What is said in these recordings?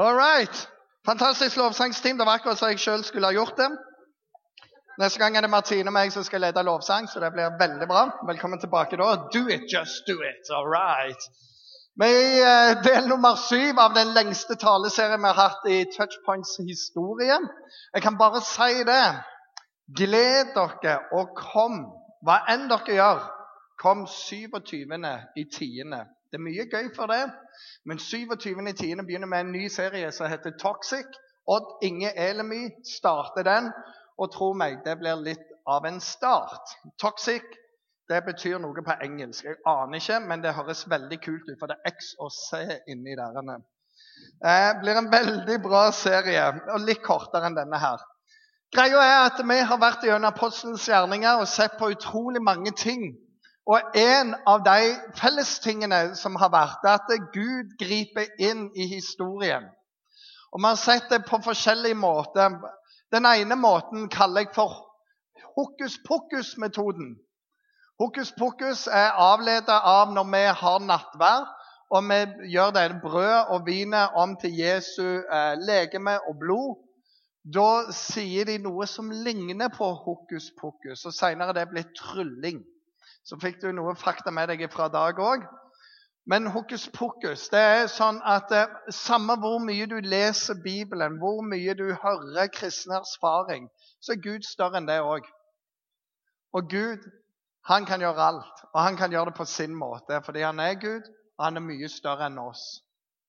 All right. Fantastisk lovsangsteam. Det var akkurat som jeg sjøl skulle ha gjort det. Neste gang er det Martine og meg som skal lede lovsang, så det blir veldig bra. Velkommen tilbake da. Do it, just do it. All right. Vi er i eh, del nummer syv av den lengste taleserien vi har hatt i Touchpoints historie. Jeg kan bare si det. Gled dere og kom, hva enn dere gjør. Kom 27. i tiende. Det er mye gøy for det. Men 27.10. begynner med en ny serie som heter Toxic. Odd Inge Elemy starter den. Og tro meg, det blir litt av en start. Toxic det betyr noe på engelsk. Jeg aner ikke, men det høres veldig kult ut, for det er X og C inni der. Det eh, blir en veldig bra serie, og litt kortere enn denne her. Greia er at Vi har vært gjennom apostelens gjerninger og sett på utrolig mange ting og en av de fellestingene som har vært, er at Gud griper inn i historien. Og Vi har sett det på forskjellige måter. Den ene måten kaller jeg for hokus pokus-metoden. Hokus pokus er avledet av når vi har nattvær, og vi gjør det brød og vinet om til Jesu eh, legeme og blod. Da sier de noe som ligner på hokus pokus, og senere er det blitt trylling. Så fikk du noe fakta med deg fra dag òg. Men hokus pokus det er sånn at eh, samme hvor mye du leser Bibelen, hvor mye du hører kristen erfaring, så er Gud større enn det òg. Og Gud han kan gjøre alt, og han kan gjøre det på sin måte. Fordi han er Gud, og han er mye større enn oss.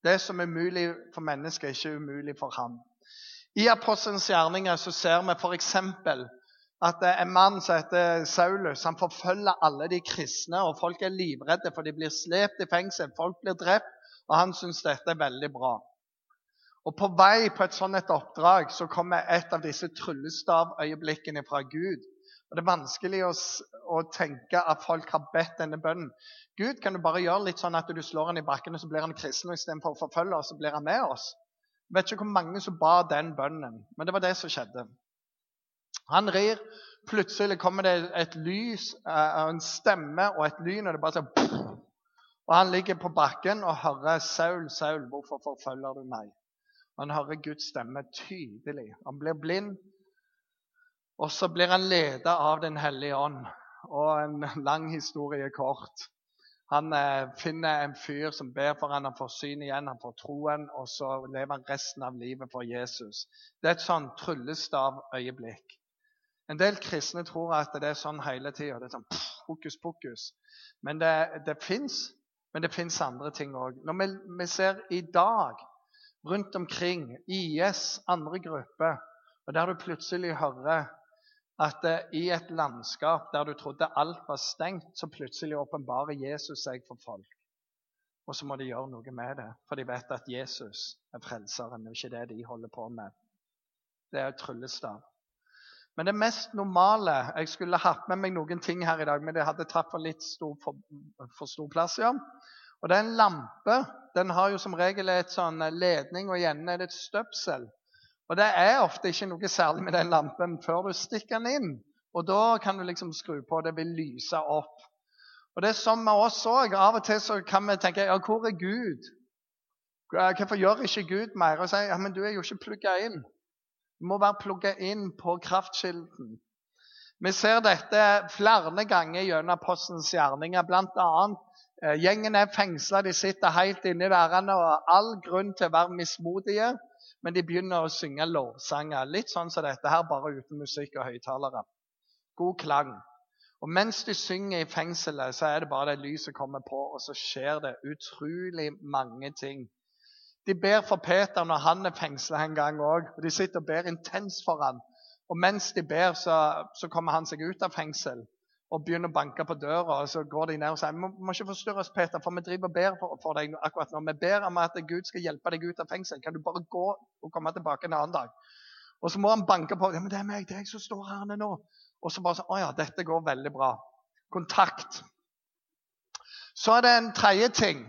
Det som er umulig for mennesker, er ikke umulig for ham. I Apostelens gjerninger så ser vi f.eks at en mann som heter Saulus, han forfølger alle de kristne. og Folk er livredde, for de blir slept i fengsel, folk blir drept. Og han syns dette er veldig bra. Og På vei på et sånt et oppdrag så kommer et av disse tryllestavøyeblikkene fra Gud. Og Det er vanskelig å, å, tenke at folk har bedt denne bønnen. Gud kan du bare gjøre litt sånn at du slår han i bakken, og så blir han kristen. og Istedenfor å forfølge oss, så blir han med oss. Jeg vet ikke hvor mange som ba den bønnen, men det var det som skjedde. Han rir. Plutselig kommer det et lys, uh, en stemme og et lyn, og det bare sånn Og han ligger på bakken og hører 'Saul, Saul, hvorfor forfølger du meg?' Han hører Guds stemme tydelig. Han blir blind, og så blir han ledet av Den hellige ånd. Og en lang historie kort. Han eh, finner en fyr som ber for han, han får syn igjen, han får troen, og så lever han resten av livet for Jesus. Det er et sånn tryllestav-øyeblikk. En del kristne tror at det er sånn hele tida. Det er sånn pff, hokus pokus. Men det, det fins. Men det fins andre ting òg. Når vi, vi, ser i dag rundt omkring IS, andre grupper, og der du plutselig hører at det, i et landskap der du trodde alt var stengt, så plutselig åpenbarer Jesus seg for folk. Og så må de gjøre noe med det, for de vet at Jesus er frelseren, og ikke det de holder på med. Det er tryllestav. Men det mest normale Jeg skulle hatt med meg noen ting her i dag, men det hadde tatt for litt stor, for, for, stor plass. ja. Og det er en lampe. Den har jo som regel et sånn ledning, og igjen er det et støpsel. Og det er ofte ikke noe særlig med den lampen før du stikker den inn. Og da kan du liksom skru på, og det vil lyse opp. Og det er sånn med oss òg. Av og til så kan vi tenke ja, hvor er Gud? Hvorfor gjør ikke Gud mer? Og sier ja, men du er jo ikke plugga inn. Du må være plugga inn på kraftkilden. Vi ser dette flere ganger gjennom postens gjerninger. Blant annet, eh, gjengen er fengsla, de sitter helt inni der og har all grunn til å være mismodige. Men de begynner å synge lovsanger. Litt sånn som dette her, bare uten musikk og høyttalere. God klang. Og mens de synger i fengselet, så er det bare det lyset kommer på, og så skjer det utrolig mange ting. De ber for Peter når han er fengsla en gang òg. De sitter og ber intenst for han. Og mens de ber, så, så, kommer han seg ut av fengsel og begynner å banke på døra. og Så går de ned og sier vi må ikke forstyrre oss, Peter, for vi driver og ber for, for, deg akkurat nå. Vi ber om at Gud skal hjelpe deg ut av fengsel. Kan du bare gå og komme tilbake en annen dag? Og så må han banke på. ja, men det er meg, det er jeg som står her nå. Og så bare sånn Å ja, dette går veldig bra. Kontakt. Så er det en tredje ting.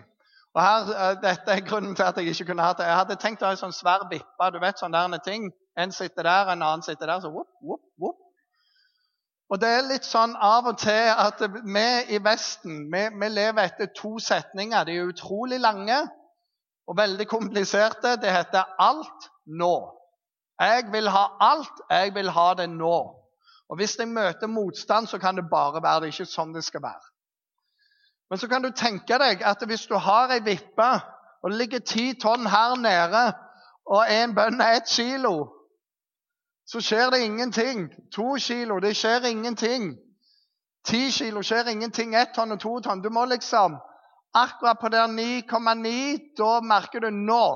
Og her, eh, Dette er grunnen til at jeg ikke kunne hatt det. Jeg hadde tenkt å ha en sånn svær vippe. du vet sånne ting. En sitter der, en annen sitter der. så whoop, whoop, whoop. Og det er litt sånn av og til at vi i Vesten vi, vi lever etter to setninger. De er utrolig lange, og veldig kompliserte. Det heter alt nå. Jeg vil ha alt. Jeg vil ha det nå. Og Hvis jeg møter motstand, så kan det bare være det ikke sånn det skal være. Men så kan du tenke deg at hvis du har ei vippe, og det ligger ti tonn her nede, og en bønn er ett kilo, så skjer det ingenting. To kilo, det skjer ingenting. Ti kilo skjer ingenting. Ett tonn og to tonn. Du må liksom Akkurat på der 9,9, da merker du nå.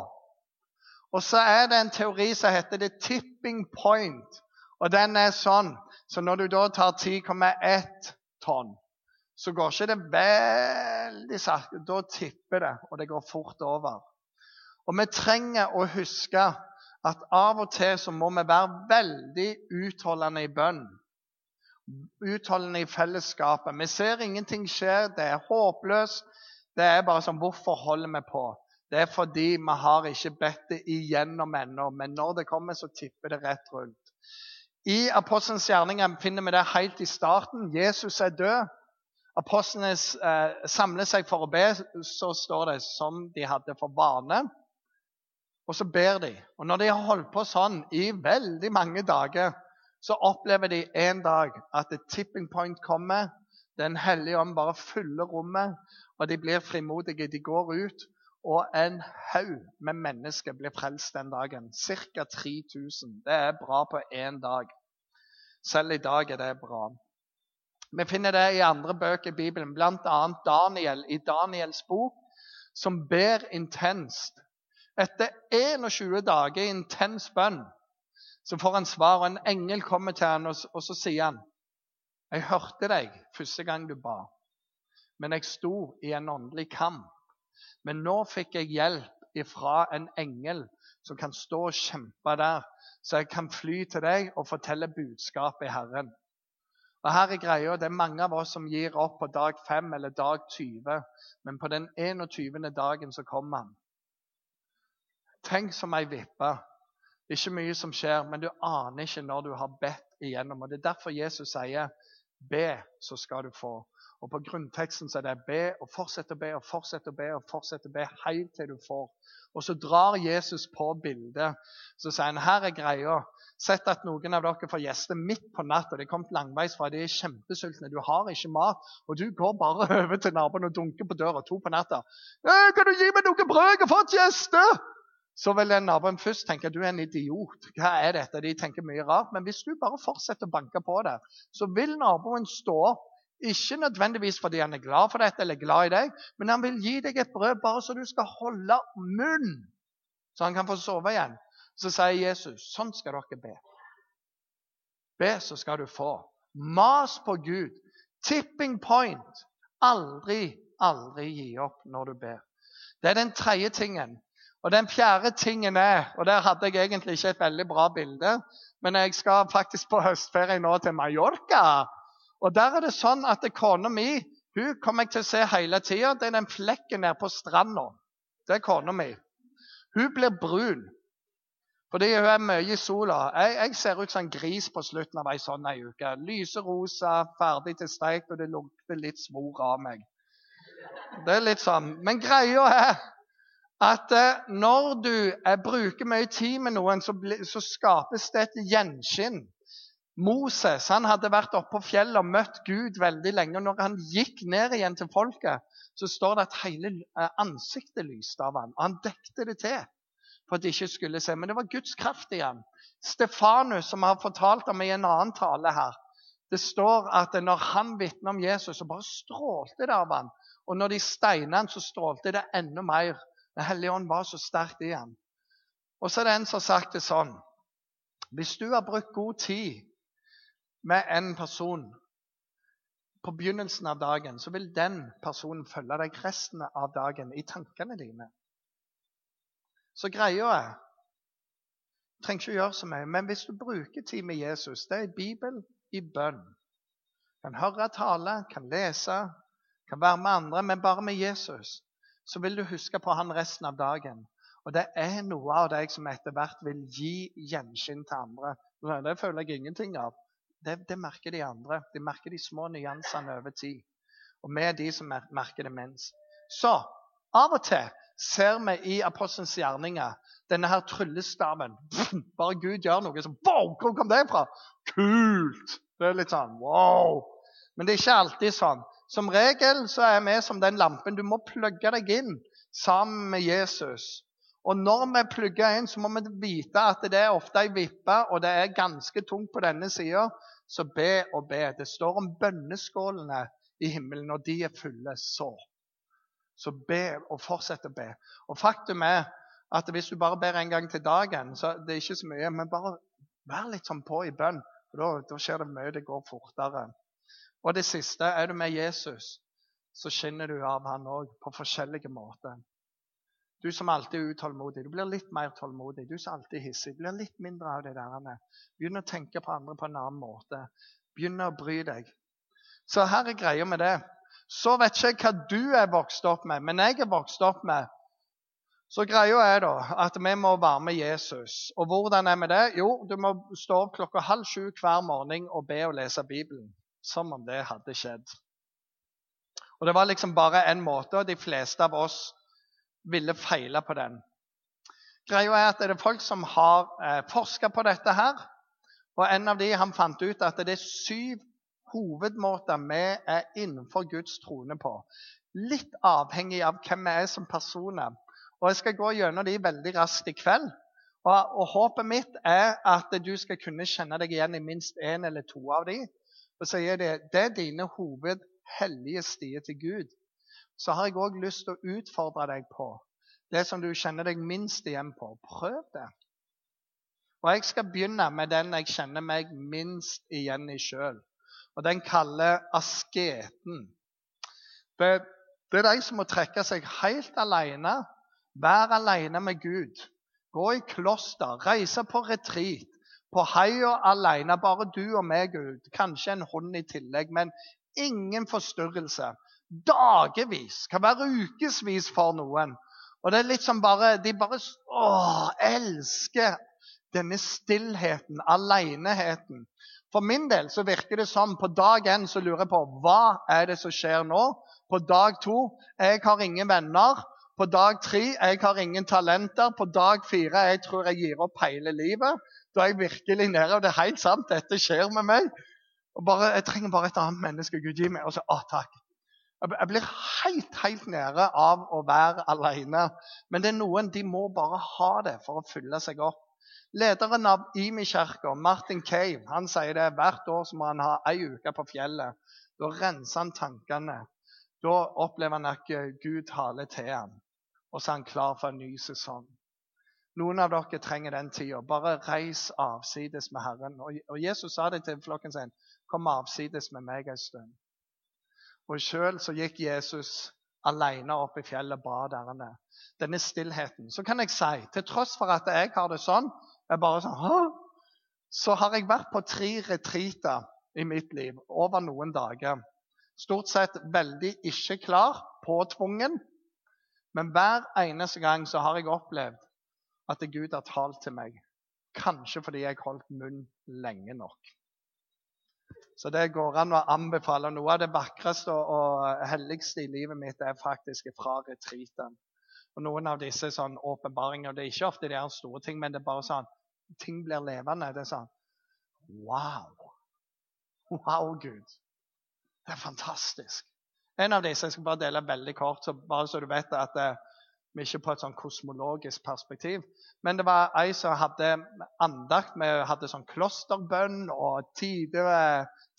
Og så er det en teori som heter the tipping point. Og den er sånn. Så når du da tar 10,1 tonn, så går ikke det veldig sakte. Da tipper det, og det går fort over. Og vi trenger å huske at av og til så må vi være veldig utholdende i bønn. Utholdende i fellesskapet. Vi ser ingenting skjer, det er håpløst. Det er bare sånn Hvorfor holder vi på? Det er fordi vi har ikke bedt det igjennom ennå. Men når det kommer, så tipper det rett rundt. I Apostelens gjerninger finner vi det helt i starten. Jesus er død. Apostlene eh, samler seg for å be, så står det som de hadde for vane. Og så ber de. Og når de har holdt på sånn i veldig mange dager, så opplever de en dag at et tipping point kommer. Den hellige ånd bare fyller rommet, og de blir frimodige. De går ut, og en haug med mennesker blir frelst den dagen. Ca. 3000. Det er bra på én dag. Selv i dag er det bra. Vi finner det i andre bøker i Bibelen, bl.a. Daniel i Daniels bok, som ber intenst. Etter 21 dager i intens bønn så får han svar, og en engel kommer til han, og, og så sier han Jeg hørte deg første gang du ba men jeg sto i en åndelig kamp. Men nå fikk jeg hjelp ifra en engel som kan stå og kjempe der, så jeg kan fly til deg og fortelle budskapet i Herren. Og her er greia, Det er mange av oss som gir opp på dag 5 eller dag 20, men på den 21. dagen så kommer han. Tenk som ei vippe. Det er Ikke mye som skjer, men du aner ikke når du har bedt igjennom. Og Det er derfor Jesus sier, 'Be, så skal du få'. Og På grunnteksten så er det be og fortsette å be og fortsette å be og fortsette å be helt til du får. Og så drar Jesus på bildet. Så sier han her er greia. Sett at noen av dere får gjester midt på natta. De er kommet langveis fra, de er kjempesultne. Du har ikke mat. Og du går bare over til naboen og dunker på døra to på natta. 'Kan du gi meg noe brød? Jeg har fått gjester!' Så vil naboen først tenke du er en idiot. Hva er dette? De tenker mye rart. Men hvis du bare fortsetter å banke på det, så vil naboen stå opp ikke nødvendigvis fordi han er glad for dette eller glad i deg, men han vil gi deg et brød bare så du skal holde munn, så han kan få sove igjen. Så sier Jesus, sånn skal dere be. Be, så skal du få. Mas på Gud. Tipping point. Aldri, aldri gi opp når du ber. Det er den tredje tingen. Og den fjerde tingen er Og der hadde jeg egentlig ikke et veldig bra bilde, men jeg skal faktisk på høstferie nå til Mallorca. Og Der er det sånn at kona mi hun kommer jeg til å se hele tida. Det er den flekken nede på stranda. Det er kona mi. Hun blir brun fordi hun er mye i sola. Jeg, jeg ser ut som en gris på slutten av ei sånn ei uke. Lyserosa, ferdig til steik, og det lukter litt svor av meg. Det er litt sånn. Men greia er at eh, når du bruker mye tid med noen, så, så skapes det et gjenskinn. Moses han hadde vært oppe på fjellet og møtt Gud veldig lenge. og Når han gikk ned igjen til folket, så står det at hele eh, ansiktet lyste av ham. Han dekte det til for at de ikke skulle se. Men det var Guds kraft igjen. Stefanus, som har fortalt om i en annen tale her, det står at når han vitner om Jesus, så bare strålte det av ham. Og når de steina han, så strålte det enda mer. Den hellige ånd var så sterkt i ham. Og så er det en som har sagt det sånn Hvis du har brukt god tid med en person på begynnelsen av dagen, så vil den personen følge deg resten av dagen i tankene dine. Så greia er trenger ikke å gjøre så mye, men hvis du bruker tid med Jesus Det er Bibel, i bønn. Kan høre tale, kan lese, kan være med andre, men bare med Jesus. Så vil du huske på han resten av dagen. Og det er noe av deg som etter hvert vil gi gjenskinn til andre. Det føler jeg ingenting av. Det, det, merker de andre. De merker de små nyansene over tid. Og vi er de som merker det minst. Så av og til ser vi i apostelens gjerninger. Denne her tryllestaven. Bare Gud gjør noe, så wow, hvor kom det fra? Kult! Det er litt sånn wow. Men det er ikke alltid sånn. Som regel så er vi som den lampen. Du må plugge deg inn sammen med Jesus. Og når vi plugger inn, så må vi vite at det er ofte ei vippe, og det er ganske tungt på denne sida. Så be og be. Det står om bønneskålene i himmelen, og de er fulle. Så. Så be og fortsett å be. Og faktum er at hvis du bare ber en gang til dagen, så det er ikke så mye, men bare vær litt sånn på i bønn. for da, da skjer det mye. Det går fortere. Og det siste er du med Jesus, så skinner du av han òg på forskjellige måter. Du som alltid er utålmodig, du blir litt mer tålmodig. Du som alltid er hissig, du blir litt mindre av det der. Begynn å tenke på andre på en annen måte. Begynn å bry deg. Så her er greia med det. Så vet ikke jeg hva du er vokst opp med, men jeg er vokst opp med så greia er da at vi må være med Jesus. Og hvordan er vi det? Jo, du må stå opp klokka halv sju hver morgen og be og lese Bibelen. Som om det hadde skjedd. Og Det var liksom bare én måte, og de fleste av oss ville feile på den. Greia er at det er folk som har eh, forska på dette her. Og en av de han fant ut at det er syv hovedmåter vi er innenfor Guds trone på. Litt avhengig av hvem vi er som personer. Og Jeg skal gå gjennom de veldig raskt i kveld. Og, og Håpet mitt er at du skal kunne kjenne deg igjen i minst én eller to av de. Og så sier det, det er dine hovedhellige stier til Gud så har jeg òg lyst til å utfordre deg på det som du kjenner deg minst igjen på. Prøv det. Og jeg skal begynne med den jeg kjenner meg minst igjen i sjøl. Og den kaller asketen. Det, det er de som må trekke seg helt alene, være alene med Gud. Gå i kloster, reise på retreat, på haia alene, bare du og meg, Gud. Kanskje en hund i tillegg, men ingen forstyrrelse dagevis, kan være ukevis for noen. Og det er litt som bare, De bare å, elsker denne stillheten, aleneheten. For min del så virker det som på dag én så lurer jeg på hva er det som skjer nå. På dag to jeg har ingen venner. På dag tre jeg har ingen talenter. På dag fire jeg tror jeg gir opp hele livet. Da er jeg virkelig nede. Og det er helt sant, dette skjer med meg. Og bare, Jeg trenger bare et annet menneske Gud gi meg. Og så, å takk, jeg blir helt, helt nede av å være alene. Men det er noen de må bare ha det for å fylle seg opp. Lederen av Imi-kirka, Martin Cave, han sier det hvert år så må han ha ei uke på fjellet. Da renser han tankene. Da opplever han at Gud taler til ham. Og så er han klar for en ny sesong. Noen av dere trenger den tida. Bare reis avsides med Herren. Og Jesus sa det til flokken sin. Kom avsides med meg en stund. Og sjøl så gikk Jesus alene opp i fjellet og ba der. Denne stillheten. Så kan jeg si, til tross for at jeg har det sånn, jeg bare sånn, Hå? så har jeg vært på tre retreater i mitt liv over noen dager. Stort sett veldig ikke klar, påtvungen. Men hver eneste gang så har jeg opplevd at Gud har talt til meg. Kanskje fordi jeg holdt munn lenge nok. Så det går an å anbefale. Noe av det vakreste og helligste i livet mitt er faktisk fra retreaten. Og Noen av disse sånn åpenbaringer Det er ikke ofte det er store ting, men det er bare sånn ting blir levende. Det er sånn Wow! Wow, Gud. Det er fantastisk. En av disse jeg skal bare dele veldig kort, så bare så du vet at det, vi ikke på et sånn kosmologisk perspektiv. Men det var ei som hadde andakt. Vi hadde sånn klosterbønn og tide,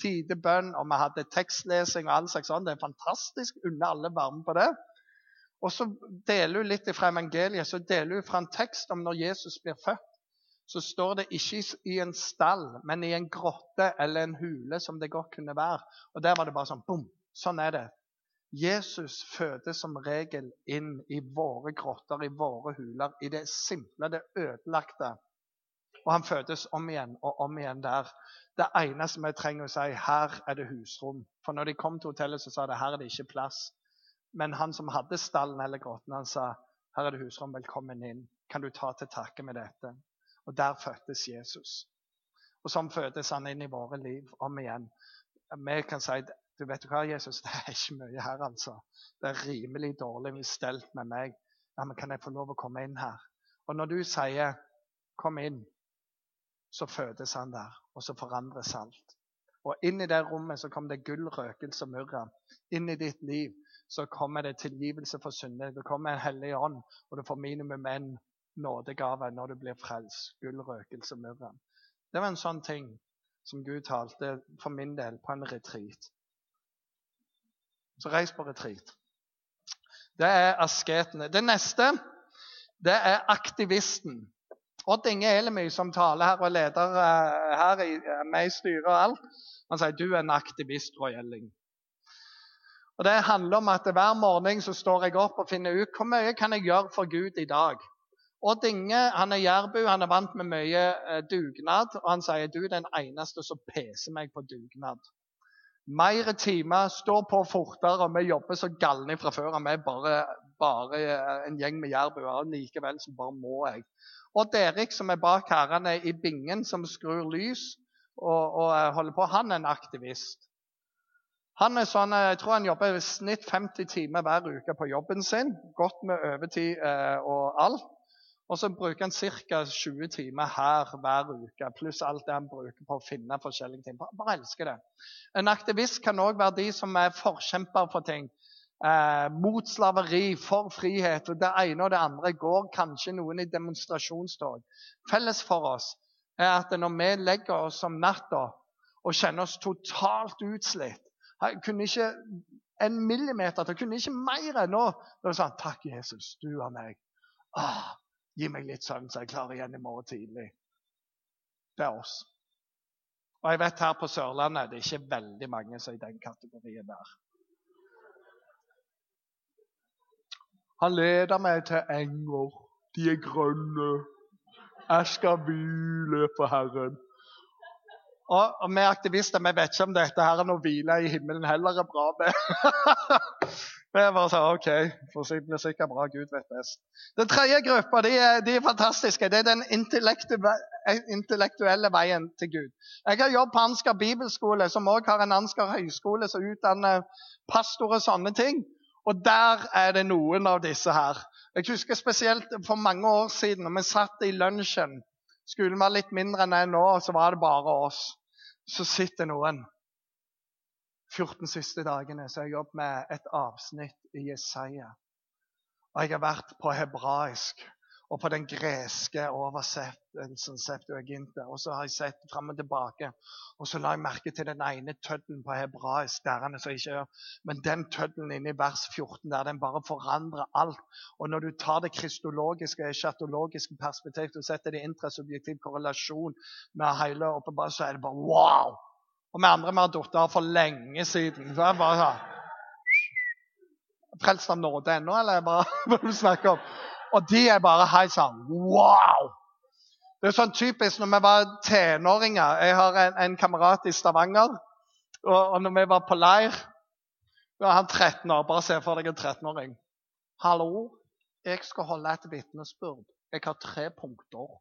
tidebønn, og vi hadde tekstlesing og all slags sånn. Det er fantastisk. Unner alle varme på det. Og så deler hun litt fra evangeliet, så deler hun fra en tekst om når Jesus blir født. Så står det ikke i en stall, men i en grotte eller en hule, som det godt kunne være. Og der var det bare sånn bom. Sånn er det. Jesus fødes som regel inn i våre grotter, i våre huler, i det simple, det ødelagte. Og han fødes om igjen og om igjen der. Det eneste vi trenger å si, her er det husrom. For når de kom til hotellet, så sa de her er det ikke plass. Men han som hadde stallen eller grotten, han sa her er det husrom, velkommen inn. Kan du ta til takke med dette? Og der fødtes Jesus. Og sånn fødes han inn i våre liv om igjen. Vi kan si du vet du hva, Jesus, det er ikke mye her, altså. Det er rimelig dårlig stelt med meg. ja, men kan jeg få lov å komme inn her? Og når du sier 'kom inn', så fødes han der, og så forandres alt. Og inn i det rommet så kommer det gull, røkelse og myrra. Inn i ditt liv så kommer det tilgivelse for synder. Det kommer en hellig ånd, og du får minimum en nådegave når du blir frelst. Gull, røkelse og myrra. Det var en sånn ting som Gud talte for min del på en retreat. Så reis på retreat. Det er asketene. Det neste det er aktivisten. Odd Inge Elemy, som taler her og leder uh, her, i, uh, med i styret og alt, han sier du er en aktivist, Roy Elling. Og Det handler om at hver morgen så står jeg opp og finner ut hvor mye kan jeg gjøre for Gud i dag. Odd Inge han er jærbu, han er vant med mye uh, dugnad. Og han sier du er den eneste som peser meg på dugnad. Mer timer, står på fortere, og vi jobber så galne fra før. Vi er bare, bare en gjeng med jærbuer. Likevel så bare må jeg. Og Derek, som er bak herrene i bingen, som skrur lys og, og eh, holder på, han er en aktivist. Han er sånn, eh, Jeg tror han jobber i snitt 50 timer hver uke på jobben sin. Godt med overtid eh, og alt. Og så bruker han ca. 20 timer her hver uke, pluss alt det han bruker på å finne forskjellige ting. Bare, elsker det. En aktivist kan òg være de som er forkjemper for ting eh, mot slaveri, for frihet. og Det ene og det andre går kanskje noen i demonstrasjonstog. Felles for oss er at når vi legger oss om natta og kjenner oss totalt utslitt kunne ikke en millimeter til, kunne ikke mer nå. Da sa han takk, Jesus, du er meg. Ah, gi meg litt søvn, så jeg klarer igjen i morgen tidlig. Det er oss. Og jeg vet her på Sørlandet det er ikke veldig mange som er i den kategorien der. Han leder meg til enger. De er grønne. Jeg skal hvile på Herren. Og, og Vi aktivister vi vet ikke om dette her er noe hvile i himmelen heller er bra med. Er bare sånn, OK, for det blir sikkert bra. Gud vet best. Den tredje gruppa de de er fantastiske. Det er den intellektuelle veien til Gud. Jeg har jobbet på Ansgar bibelskole, som også har en Ansgar høyskole som utdanner pastorer og sånne ting. Og der er det noen av disse her. Jeg husker spesielt for mange år siden når vi satt i lunsjen. Skolen var litt mindre enn jeg nå, og så var det bare oss. Så sitter noen. 14 siste dagene så har jeg jobbet med et avsnitt i Jesaja. Og jeg har vært på hebraisk og på den greske oversettelsen Septuaginta. Og så har jeg sett fram og tilbake. Og så la jeg merke til den ene tøddelen på hebraisk. der så ikke Men den tøddelen inne i vers 14 der, den bare forandrer alt. Og når du tar det kristologiske, chatologiske perspektivet og setter det i intrasubjektiv korrelasjon med hele oppe, så er det bare wow! Og vi andre vi har falt av for lenge siden. Så er bare sånn Frelst av nåde ennå, eller bare hva du snakker om? Og de er bare hei sann. Wow! Det er sånn typisk når vi var tenåringer. Jeg har en, en kamerat i Stavanger. Og, og når vi var på leir, var han 13 år. Bare se for deg en 13-åring. 'Hallo, jeg skal holde et vitnesbyrd. Jeg har tre punkter.'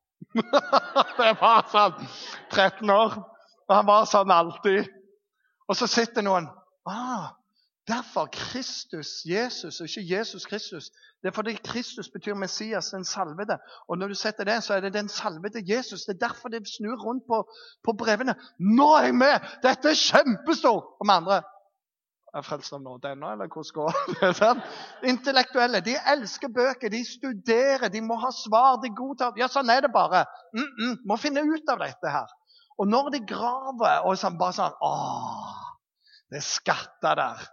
det var sånn. 13 år. Og han var sånn alltid. Og så sitter noen ah, Derfor Kristus, Jesus, og ikke Jesus Kristus. Det er fordi Kristus betyr Messias, den salvede. Og når du setter det, så er det den salvede Jesus. Det er derfor det snur rundt på, på brevene. Nå er jeg med! Dette er kjempestort! Og med andre er frelst av nåde ennå, eller hvordan går det? Intellektuelle. De elsker bøker, de studerer, de må ha svar, de godtar Ja, sånn er det bare. Mm -mm, må finne ut av dette her. Og når de graver og sånn, bare sånn Å, det er skatter der.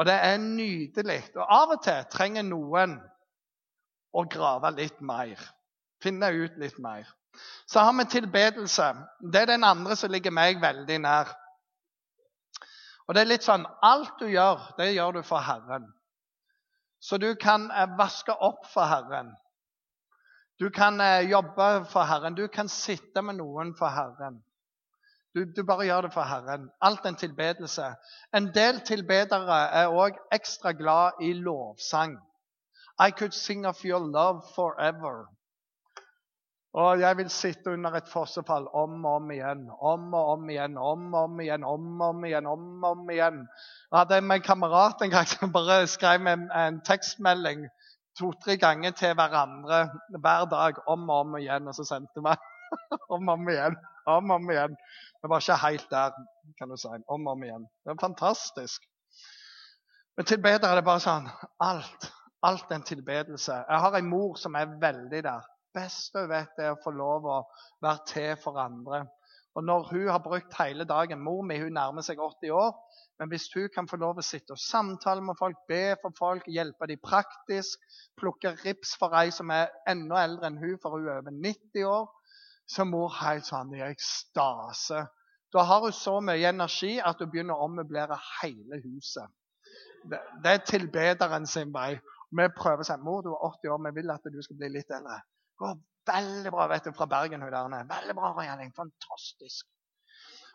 Og det er nydelig. Og av og til trenger noen å grave litt mer. Finne ut litt mer. Så har vi tilbedelse. Det er den andre som ligger meg veldig nær. Og det er litt sånn Alt du gjør, det gjør du for Herren. Så du kan eh, vaske opp for Herren. Du kan eh, jobbe for Herren. Du kan sitte med noen for Herren. Du, du, bare gjør det for Herren. Alt en tilbedelse. En del tilbedere er òg ekstra glad i lovsang. I could sing of your love forever. Og jeg vil sitte under et fossefall om og om igjen, om og om igjen, om og om igjen, om og om igjen. om og om igjen. Jeg hadde en kamerat en gang som bare skrev en, en tekstmelding to-tre ganger til hverandre hver dag, om og om igjen. Og så sendte vi om og om igjen. Om og om igjen. Vi var ikke helt der, kan du si. Om og om igjen. Det er fantastisk. Men tilbeder er det bare sånn Alt. Alt er en tilbedelse. Jeg har en mor som er veldig der. Beste hun vet, er å få lov å være til for andre. Og når hun har brukt hele dagen Mor mi hun nærmer seg 80 år. Men hvis hun kan få lov å sitte og samtale med folk, be for folk, hjelpe dem praktisk, plukke rips for ei som er enda eldre enn hun, for hun er over 90 år, så mor helt sånn ekstase. Da har hun så mye energi at hun begynner å ommøblere hele huset. Det, det er tilbederen sin vei. Vi prøver å si mor, du er 80 år, vi vil at du skal bli litt eldre. Går Veldig bra vet du, fra Bergen. hun. Veldig bra, Gjerning. Fantastisk.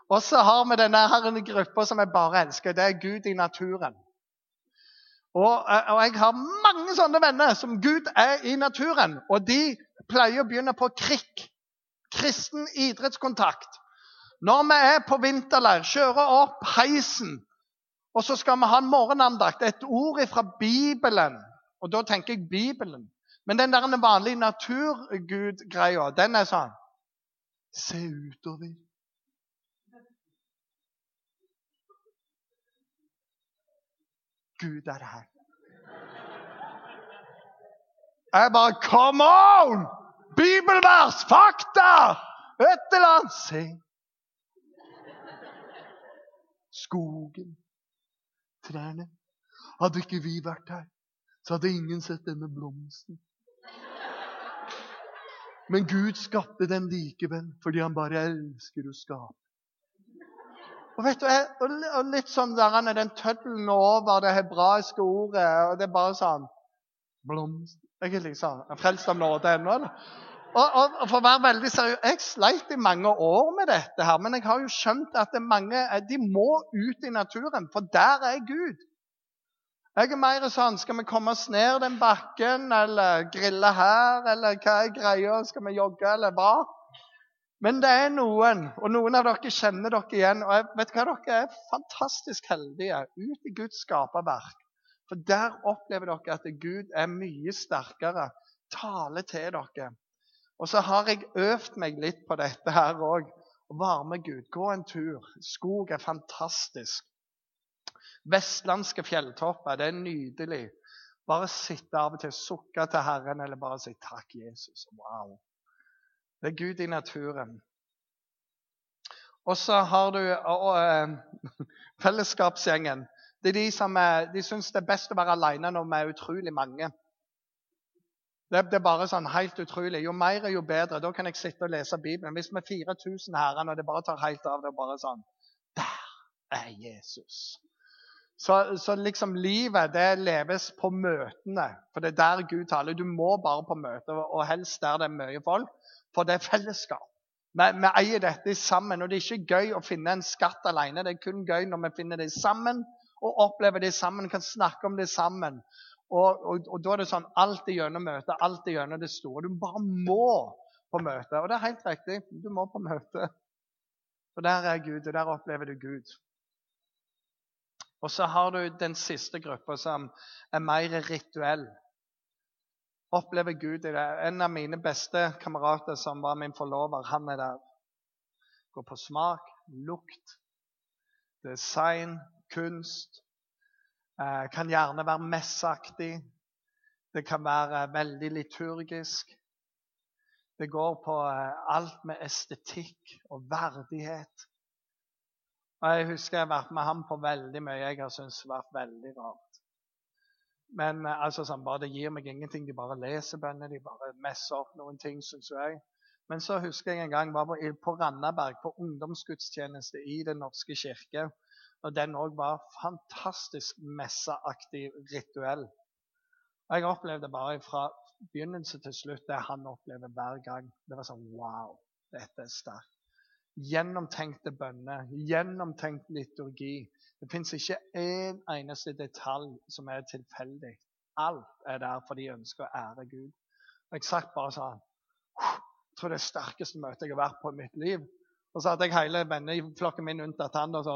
Og så har vi denne gruppa som jeg bare elsker. Det er Gud i naturen. Og, og, jeg har mange sånne venner som Gud er i naturen. Og de pleier å begynne på KRIK. Kristen idrettskontakt. Når vi er på vinterleir, kjører opp heisen, og så skal vi ha en morgenandakt. Et ord fra Bibelen. Og da tenker jeg Bibelen. Men den der vanlige naturgud-greia, den er sånn Se utover. Gud er her. Jeg bare Come on! Bibelvers! Fakta! Et eller annet. Se. Skogen. Trærne. Hadde ikke vi vært her, så hadde ingen sett denne blomsten. Men Gud skapte den likevel fordi han bare elsker å skape. Og vet du, og Litt sånn der er den tøddelen over det hebraiske ordet. og Det er bare sånn Blomst Jeg er liksom er frelst av nåde ennå. Og, og, og, for å være veldig seriøs, Jeg sleit i mange år med dette, her, men jeg har jo skjønt at mange de må ut i naturen, for der er Gud. Jeg er mer sånn Skal vi komme oss ned den bakken, eller grille her, eller hva er greia? Skal vi jogge, eller hva? Men det er noen, og noen av dere kjenner dere igjen. Og jeg vet hva, dere er fantastisk heldige ut i Guds skaperverk. For der opplever dere at Gud er mye sterkere, taler til dere. Og så har jeg øvd meg litt på dette her òg. Være med Gud, gå en tur. Skog er fantastisk. Vestlandske fjelltopper. Det er nydelig. Bare sitte av og til, sukke til Herren, eller bare si 'takk, Jesus'. Wow. Det er Gud i naturen. Og så har du og, og, uh, fellesskapsgjengen. Det er de som de syns det er best å være alene når vi er utrolig mange. Det, er bare sånn helt utrolig. Jo mer, jo bedre. Da kan jeg sitte og lese Bibelen. Hvis vi er 4000 herrer, og det bare tar helt av, det er bare sånn Der er Jesus. Så, så, liksom livet det leves på møtene. For det er der Gud taler. Du må bare på møte, og helst der det er mye folk. For det er fellesskap. Vi, vi eier dette sammen. Og det er ikke gøy å finne en skatt alene. Det er kun gøy når vi finner det sammen og opplever det sammen, kan snakke om det sammen. Og, og, og da er det sånn alt er gjennom møtet, alltid gjennom det store. Du bare må på møte. Og det er helt riktig. Du må på møte. For der er Gud, og der opplever du Gud. Og så har du den siste gruppa som er mer rituell. Opplever Gud i det. En av mine beste kamerater som var min forlover, han er der. Går på smak, lukt, design, kunst. Eh, kan gjerne være messeaktig. Det kan være veldig liturgisk. Det går på eh, alt med estetikk og verdighet. Og Jeg husker jeg har vært med ham på veldig mye jeg har syntes har vært veldig rart. Men eh, altså, sånn, bare Det gir meg ingenting. De bare leser bønner, de bare messer opp noen ting, syns jeg. Men så husker jeg en gang jeg var på, på Randaberg, på ungdomsgudstjeneste i Den norske kirke. Og den òg var fantastisk messeaktig rituell. Og Jeg opplevde bare fra begynnelse til slutt det han opplever hver gang. Det var sånn Wow, dette er sterkt gjennomtenkte bønner, gjennomtenkt liturgi. Det fins ikke én eneste detalj som er tilfeldig. Alt er der fordi de ønsker å ære Gud. Og Jeg satt bare sånn Jeg tror det er sterkeste møtet jeg har vært på i mitt liv. Og så hadde jeg hele venneflokken min unntatt han og sa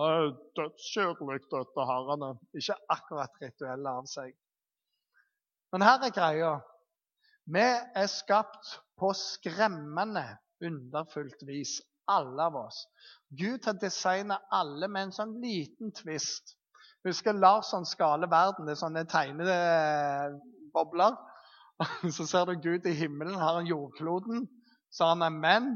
dødskjørlig dette harene. Ikke akkurat rituelle av seg. Men her er greia. Vi er skapt på skremmende underfullt vis, alle av oss. Gud har designet alle med en sånn liten tvist. Husker Larsson skale verden. Det er sånne tegnede bobler. Så ser du Gud i himmelen, har han jordkloden, så har han en menn,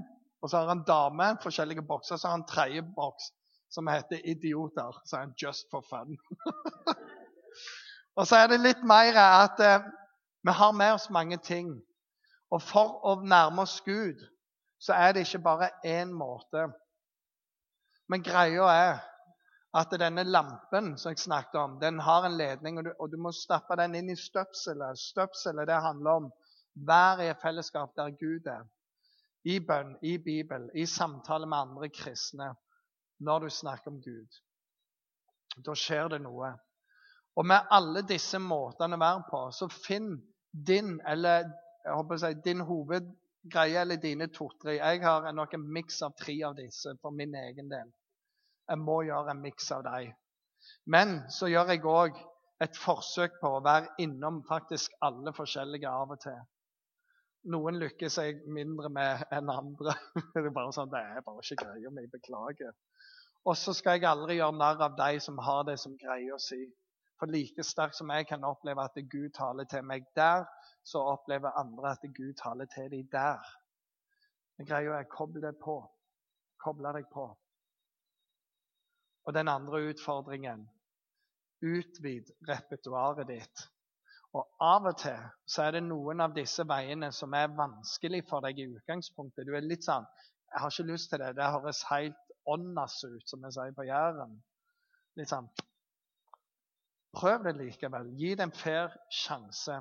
og så har han dame, forskjellige bokser. Så har han tredje boks som heter idioter. Så er han just for fun. og så er det litt mer at eh, vi har med oss mange ting. Og for å nærme oss Gud, så er det ikke bare én måte. Men greia er at denne lampen som jeg snakket om, den har en ledning, og du, og du må stappe den inn i støpselet. Støpselet det handler om vær i et fellesskap der Gud er. I bønn, i Bibel, i samtale med andre kristne. Når du snakker om Gud. Da skjer det noe. Og med alle disse måtene å være på, så finn din eller jeg håper å si, din hovedgreie eller dine to-tre. Jeg har nok en miks av tre av disse for min egen del. Jeg må gjøre en miks av dem. Men så gjør jeg òg et forsøk på å være innom faktisk alle forskjellige av og til. Noen lykkes jeg mindre med enn andre. Det er bare sånn, det er bare ikke greia mi. Beklager. Og så skal jeg aldri gjøre narr av de som har det som greier å si. For like sterkt som jeg kan oppleve at Gud taler til meg der, så opplever andre at Gud taler til dem der. Men greia er koble deg på. Koble deg på. Og den andre utfordringen utvid repertoaret ditt. Og Av og til så er det noen av disse veiene som er vanskelig for deg i utgangspunktet. Du er litt sånn 'Jeg har ikke lyst til det. Det høres helt åndas ut', som vi sier på Jæren. Litt sånn Prøv det likevel. Gi det en fair sjanse.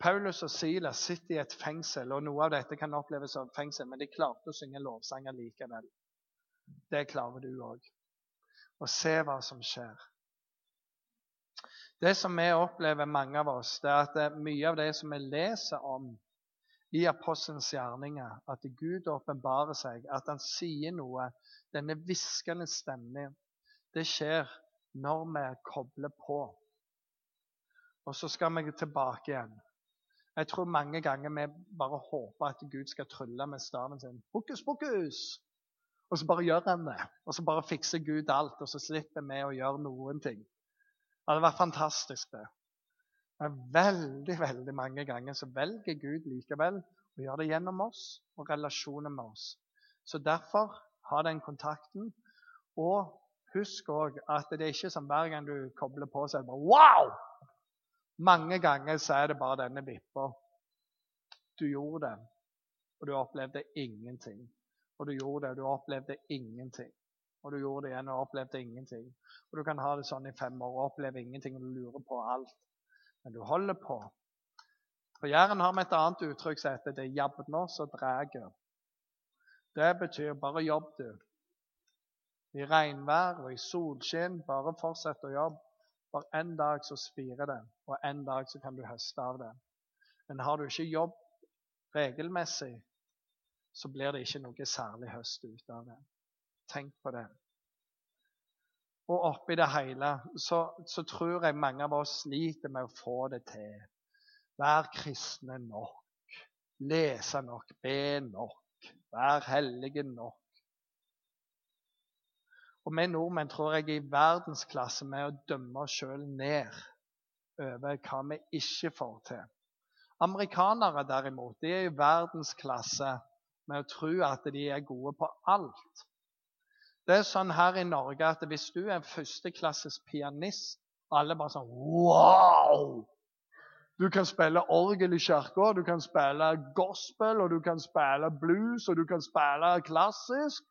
Paulus og Silas sitter i et fengsel, og noe av dette kan oppleves som fengsel, men de klarte å synge lovsanger likevel. Det klarer du òg og se hva som skjer. Det som vi opplever, mange av oss, det er at det er mye av det som vi leser om i apostelens gjerninger, at Gud åpenbarer seg, at han sier noe, denne hviskende stemningen, det skjer når vi kobler på. Og så skal vi tilbake igjen. Jeg tror mange ganger vi bare håper at Gud skal trylle med staven sin. Hokus pokus! Og så bare gjør han det. Og så bare fikser Gud alt, og så slipper vi å gjøre noen ting. Det hadde vært fantastisk, det. Men veldig veldig mange ganger så velger Gud likevel å gjøre det gjennom oss og relasjoner med oss. Så derfor ha den kontakten. Og husk òg at det er ikke som hver gang du kobler på, så er det bare wow! Mange ganger så er det bare denne vippa. Du gjorde det, og du opplevde ingenting. Og du gjorde det, og du opplevde ingenting. Og du gjorde det igjen og opplevde ingenting. Og Du kan ha det sånn i fem år og oppleve ingenting og du lurer på alt. Men du holder på. På Jæren har vi et annet uttrykk som heter 'det jabner så dræger'. Det betyr bare jobb, du. I regnvær og i solskinn, bare fortsett å jobbe. For en dag så spirer det, og en dag så kan du høste av det. Men har du ikke jobb regelmessig, så blir det ikke noe særlig høst ut av det. Tenk på det. Og oppi det hele så, så, tror jeg mange av oss sliter med å få det til. Vær kristne nok. Lese nok. Be nok. Vær hellige nok. Og vi nordmenn tror jeg er i verdensklasse med å dømme oss sjøl ned over hva vi ikke får til. Amerikanere derimot de er i verdensklasse med å tro at de er gode på alt. Det er sånn her i Norge at hvis du er en førsteklasses pianist Alle bare sånn Wow! Du kan spille orgel i kirka, du kan spille gospel, og du kan spille blues, og du kan spille klassisk.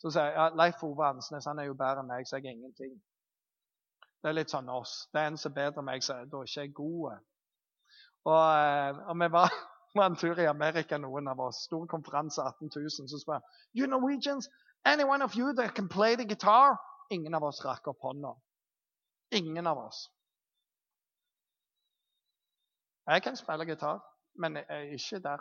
Så sier jeg ja, Leif Ove Hansnes han er jo bedre enn meg, så jeg er ingenting. Det er litt sånn oss. Det er en som er bedre enn meg, så da er ikke jeg god. Og, eh, og vi var var en tur i Amerika, noen av oss. Stor konferanse, 18 000. Så spør jeg You Norwegians, any one of you that can play the guitar? Ingen av oss rakk opp hånda. Ingen av oss. Jeg kan spille gitar, men jeg er ikke der.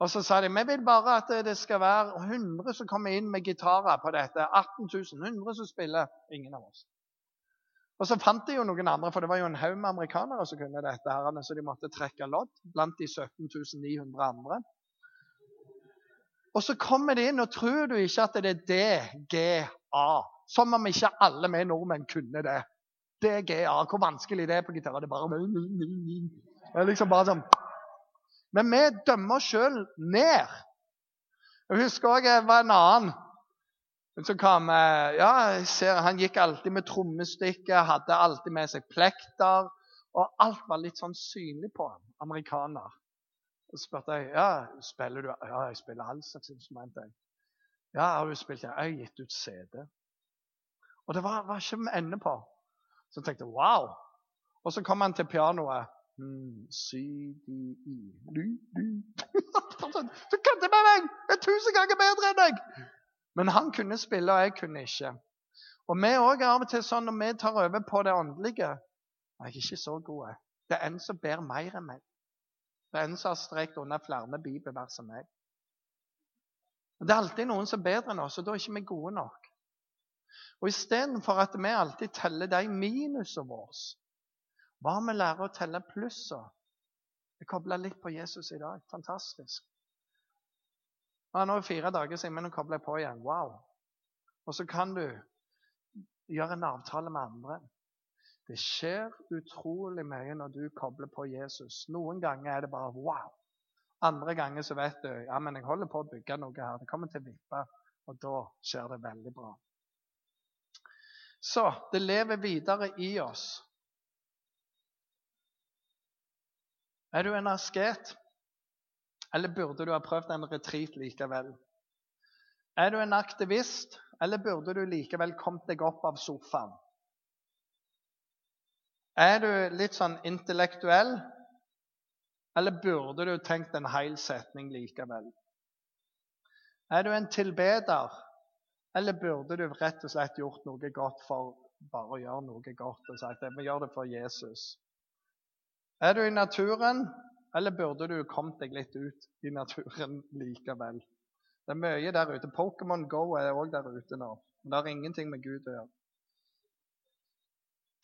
Og så sa de vi vil bare at det skal være 100 som kommer inn med gitarer på dette. 18 000. 100 som spiller. Ingen av oss. Og så fant de jo noen andre, for det var jo en haug med amerikanere som kunne dette. her, Så de måtte trekke lodd blant de 17 900 andre. Og så kommer de inn, og tror du ikke at det er DGA? Som om ikke alle vi nordmenn kunne det. DGA, hvor vanskelig det er på gitar. Det er bare Det er liksom bare sånn Men vi dømmer oss sjøl ned. Jeg husker òg det var en annen så kom, ja, jeg ser, Han gikk alltid med trommestikke, hadde alltid med seg plekter. Og alt var litt sånn synlig på ham. Amerikaner. Så spurte jeg ja, spiller du Ja, jeg spiller all slags instrumenter. Ja, har du spilt Jeg har gitt ut CD. Og det var, var ikke ende på. Så jeg tenkte wow. Og så kom han til pianoet. Hmm, CDI E, du, du. Så kødder med meg! Jeg er tusen ganger bedre enn deg! Men han kunne spille, og jeg kunne ikke. Og vi òg er av og til sånn når vi tar over på det åndelige Jeg er ikke så god. Det er en som ber mer enn meg. Som har strekt under flere bibelvers enn meg. Det er alltid noen som er bedre enn oss, og da er ikke vi gode nok. Og Istedenfor at vi alltid teller de minusene våre, hva vi lærer å telle plussene? Jeg kobla litt på Jesus i dag. Fantastisk. Ja, nå er det fire dager siden, men nå kobler jeg på igjen. Wow. Og så kan du gjøre en avtale med andre. Det skjer utrolig mye når du kobler på Jesus. Noen ganger er det bare wow. Andre ganger så vet du ja, men jeg holder på å bygge noe her. Det kommer til å vippe, og da skjer det veldig bra. Så det lever videre i oss. Er du en asket? Eller burde du ha prøvd en retreat likevel? Er du en aktivist, eller burde du likevel kommet deg opp av sofaen? Er du litt sånn intellektuell, eller burde du tenkt en hel setning likevel? Er du en tilbeder, eller burde du rett og slett gjort noe godt for bare å gjøre noe godt og sagt at vi gjør det for Jesus? Er du i naturen, eller burde du kommet deg litt ut i naturen likevel? Det er mye der ute. Pokémon Go er òg der ute nå. Men det har ingenting med Gud å gjøre.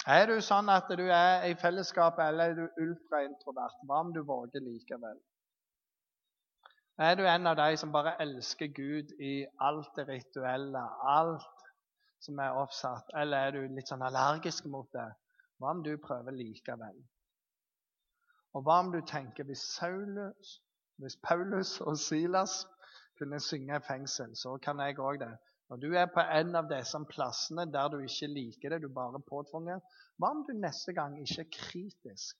Er du sånn at du er i fellesskapet, eller er du ultraintrovert? Hva om du våger likevel? Er du en av de som bare elsker Gud i alt det rituelle, alt som er oppsatt, eller er du litt sånn allergisk mot det? Hva om du prøver likevel? Og hva om du tenker hvis, Saulus, hvis Paulus og Silas kunne synge i fengsel, så kan jeg òg det. Når du er på en av disse plassene der du ikke liker det, du bare påtvunget, hva om du neste gang ikke er kritisk,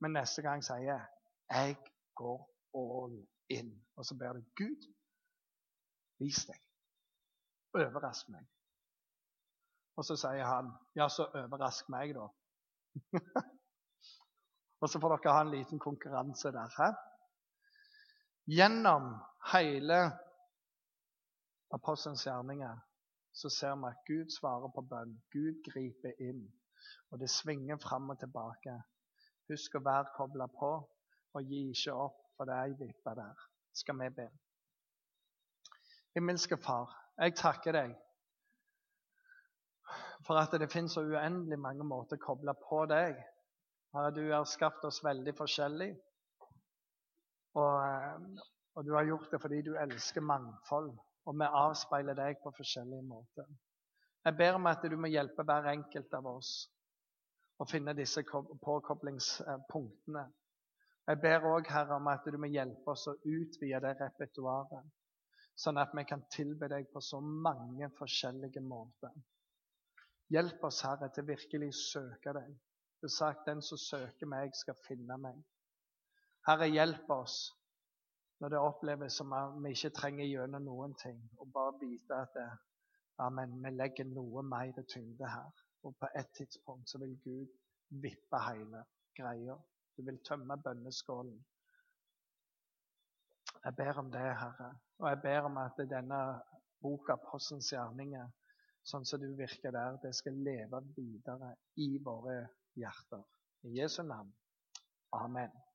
men neste gang sier 'Jeg går all in', og så ber du Gud, vis deg. Overrask meg. Og så sier han 'Ja, så overrask meg, da'. og så får dere ha en liten konkurranse der. Hæ? Gjennom hele apostelens gjerninger så ser vi at Gud svarer på bønn. Gud griper inn. Og det svinger fram og tilbake. Husk å være kobla på, og gi ikke opp, for det er ei vippe der. Skal vi be. Himmelske Far, jeg takker deg for at det finnes så uendelig mange måter å koble på deg. Herre, du har skapt oss veldig forskjellig. Og, eh, og, du har gjort det fordi du elsker mangfold og vi avspeiler deg på forskjellige måter. Jeg ber om at du må hjelpe hver enkelt av oss å finne disse påkoblingspunktene. Jeg ber òg, Herre, om at du må hjelpe oss å utvide det repertoaret, sånn at vi kan tilbe deg på så mange forskjellige måter. Hjelp oss, Herre, til virkelig å søke deg. Du har sagt den som søker meg, skal finne meg. Herre, hjelp oss når det oppleves som at vi ikke trenger gjennom noen ting, og bare vite at det, amen, vi legger noe mer tyngde her. Og på et tidspunkt så vil Gud vippe hele greia. Du vil tømme bønneskålen. Jeg ber om det, Herre. Og jeg ber om at denne boka, Postens gjerninger, sånn som du virker der, det skal leve videre i våre hjerter. I Jesu navn. Amen.